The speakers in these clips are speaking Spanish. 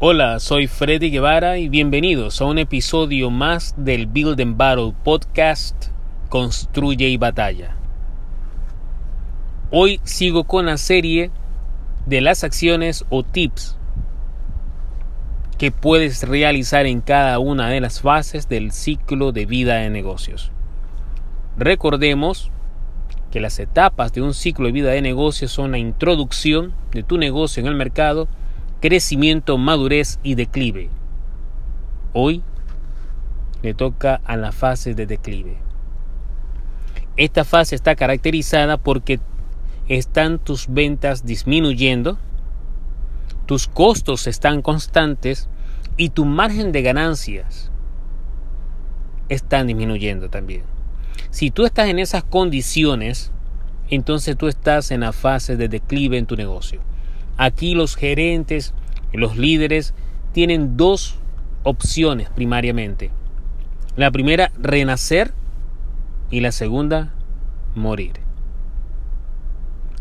Hola, soy Freddy Guevara y bienvenidos a un episodio más del Build and Battle podcast Construye y Batalla. Hoy sigo con la serie de las acciones o tips que puedes realizar en cada una de las fases del ciclo de vida de negocios. Recordemos que las etapas de un ciclo de vida de negocios son la introducción de tu negocio en el mercado, crecimiento, madurez y declive. Hoy le toca a la fase de declive. Esta fase está caracterizada porque están tus ventas disminuyendo, tus costos están constantes y tu margen de ganancias están disminuyendo también. Si tú estás en esas condiciones, entonces tú estás en la fase de declive en tu negocio. Aquí los gerentes, los líderes tienen dos opciones primariamente. La primera, renacer y la segunda, morir.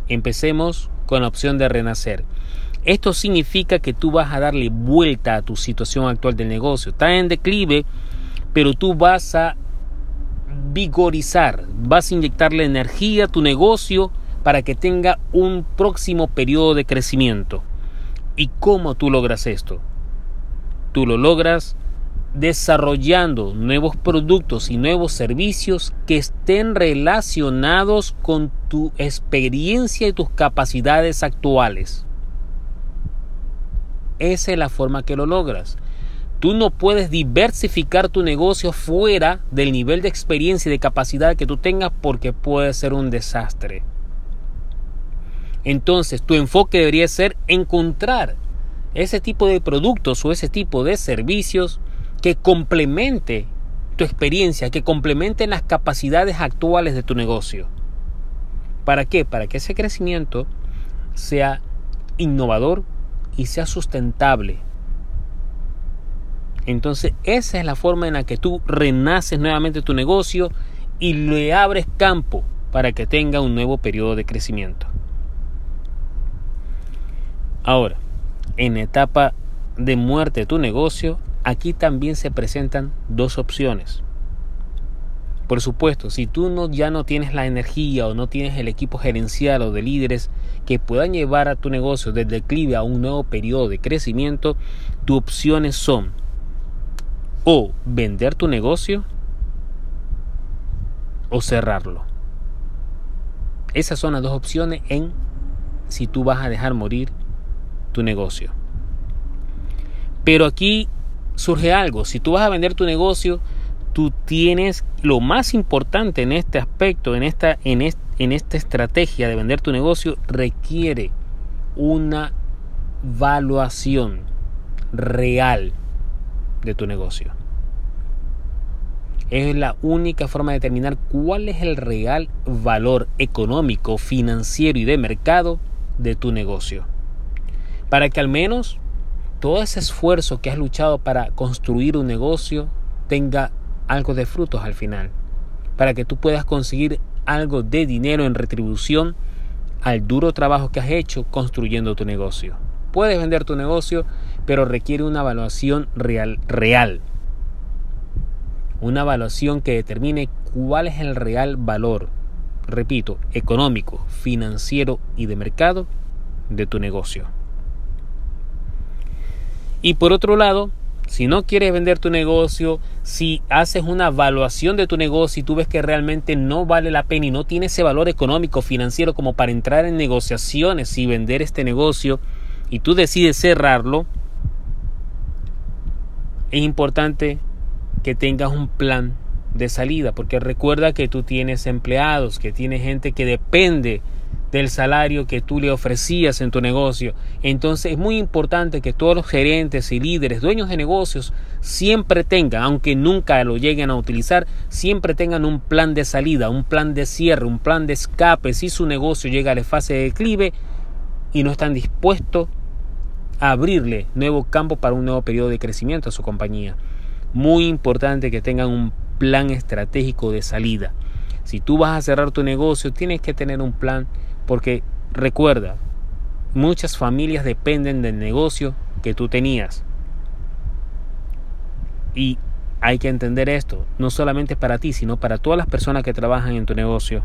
Empecemos con la opción de renacer. Esto significa que tú vas a darle vuelta a tu situación actual del negocio. Está en declive, pero tú vas a vigorizar, vas a inyectarle energía a tu negocio para que tenga un próximo periodo de crecimiento. ¿Y cómo tú logras esto? Tú lo logras desarrollando nuevos productos y nuevos servicios que estén relacionados con tu experiencia y tus capacidades actuales. Esa es la forma que lo logras. Tú no puedes diversificar tu negocio fuera del nivel de experiencia y de capacidad que tú tengas porque puede ser un desastre. Entonces, tu enfoque debería ser encontrar ese tipo de productos o ese tipo de servicios que complemente tu experiencia, que complementen las capacidades actuales de tu negocio. ¿Para qué? Para que ese crecimiento sea innovador y sea sustentable. Entonces, esa es la forma en la que tú renaces nuevamente tu negocio y le abres campo para que tenga un nuevo periodo de crecimiento. Ahora, en etapa de muerte de tu negocio, aquí también se presentan dos opciones. Por supuesto, si tú no, ya no tienes la energía o no tienes el equipo gerencial o de líderes que puedan llevar a tu negocio desde declive a un nuevo periodo de crecimiento, tus opciones son o vender tu negocio o cerrarlo. Esas son las dos opciones en si tú vas a dejar morir tu negocio. Pero aquí surge algo, si tú vas a vender tu negocio, tú tienes lo más importante en este aspecto, en esta, en, en esta estrategia de vender tu negocio, requiere una valuación real de tu negocio. Es la única forma de determinar cuál es el real valor económico, financiero y de mercado de tu negocio para que al menos todo ese esfuerzo que has luchado para construir un negocio tenga algo de frutos al final, para que tú puedas conseguir algo de dinero en retribución al duro trabajo que has hecho construyendo tu negocio. Puedes vender tu negocio, pero requiere una evaluación real, real. Una evaluación que determine cuál es el real valor, repito, económico, financiero y de mercado de tu negocio. Y por otro lado, si no quieres vender tu negocio, si haces una evaluación de tu negocio y tú ves que realmente no vale la pena y no tiene ese valor económico, financiero como para entrar en negociaciones y vender este negocio y tú decides cerrarlo, es importante que tengas un plan de salida, porque recuerda que tú tienes empleados, que tienes gente que depende del salario que tú le ofrecías en tu negocio. Entonces es muy importante que todos los gerentes y líderes, dueños de negocios, siempre tengan, aunque nunca lo lleguen a utilizar, siempre tengan un plan de salida, un plan de cierre, un plan de escape si su negocio llega a la fase de declive y no están dispuestos a abrirle nuevo campo para un nuevo periodo de crecimiento a su compañía. Muy importante que tengan un plan estratégico de salida. Si tú vas a cerrar tu negocio, tienes que tener un plan porque recuerda, muchas familias dependen del negocio que tú tenías. Y hay que entender esto, no solamente para ti, sino para todas las personas que trabajan en tu negocio.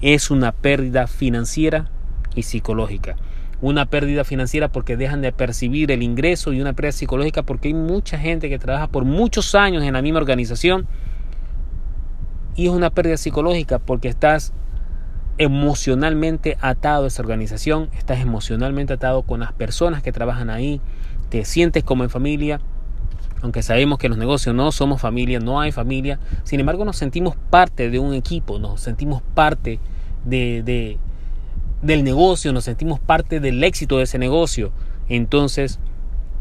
Es una pérdida financiera y psicológica. Una pérdida financiera porque dejan de percibir el ingreso y una pérdida psicológica porque hay mucha gente que trabaja por muchos años en la misma organización y es una pérdida psicológica porque estás emocionalmente atado a esa organización, estás emocionalmente atado con las personas que trabajan ahí, te sientes como en familia, aunque sabemos que en los negocios no somos familia, no hay familia, sin embargo nos sentimos parte de un equipo, nos sentimos parte de, de del negocio, nos sentimos parte del éxito de ese negocio. Entonces,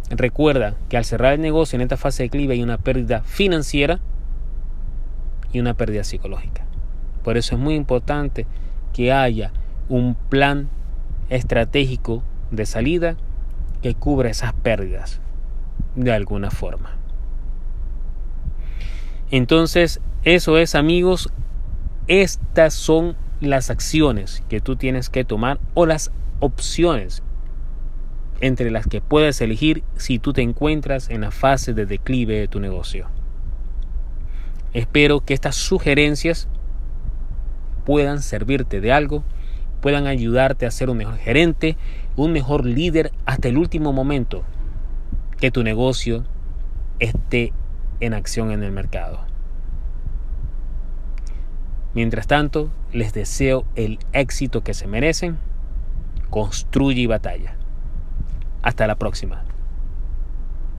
recuerda que al cerrar el negocio en esta fase de clive hay una pérdida financiera y una pérdida psicológica. Por eso es muy importante que haya un plan estratégico de salida que cubra esas pérdidas de alguna forma. Entonces, eso es amigos, estas son las acciones que tú tienes que tomar o las opciones entre las que puedes elegir si tú te encuentras en la fase de declive de tu negocio. Espero que estas sugerencias puedan servirte de algo, puedan ayudarte a ser un mejor gerente, un mejor líder hasta el último momento que tu negocio esté en acción en el mercado. Mientras tanto, les deseo el éxito que se merecen. Construye y batalla. Hasta la próxima.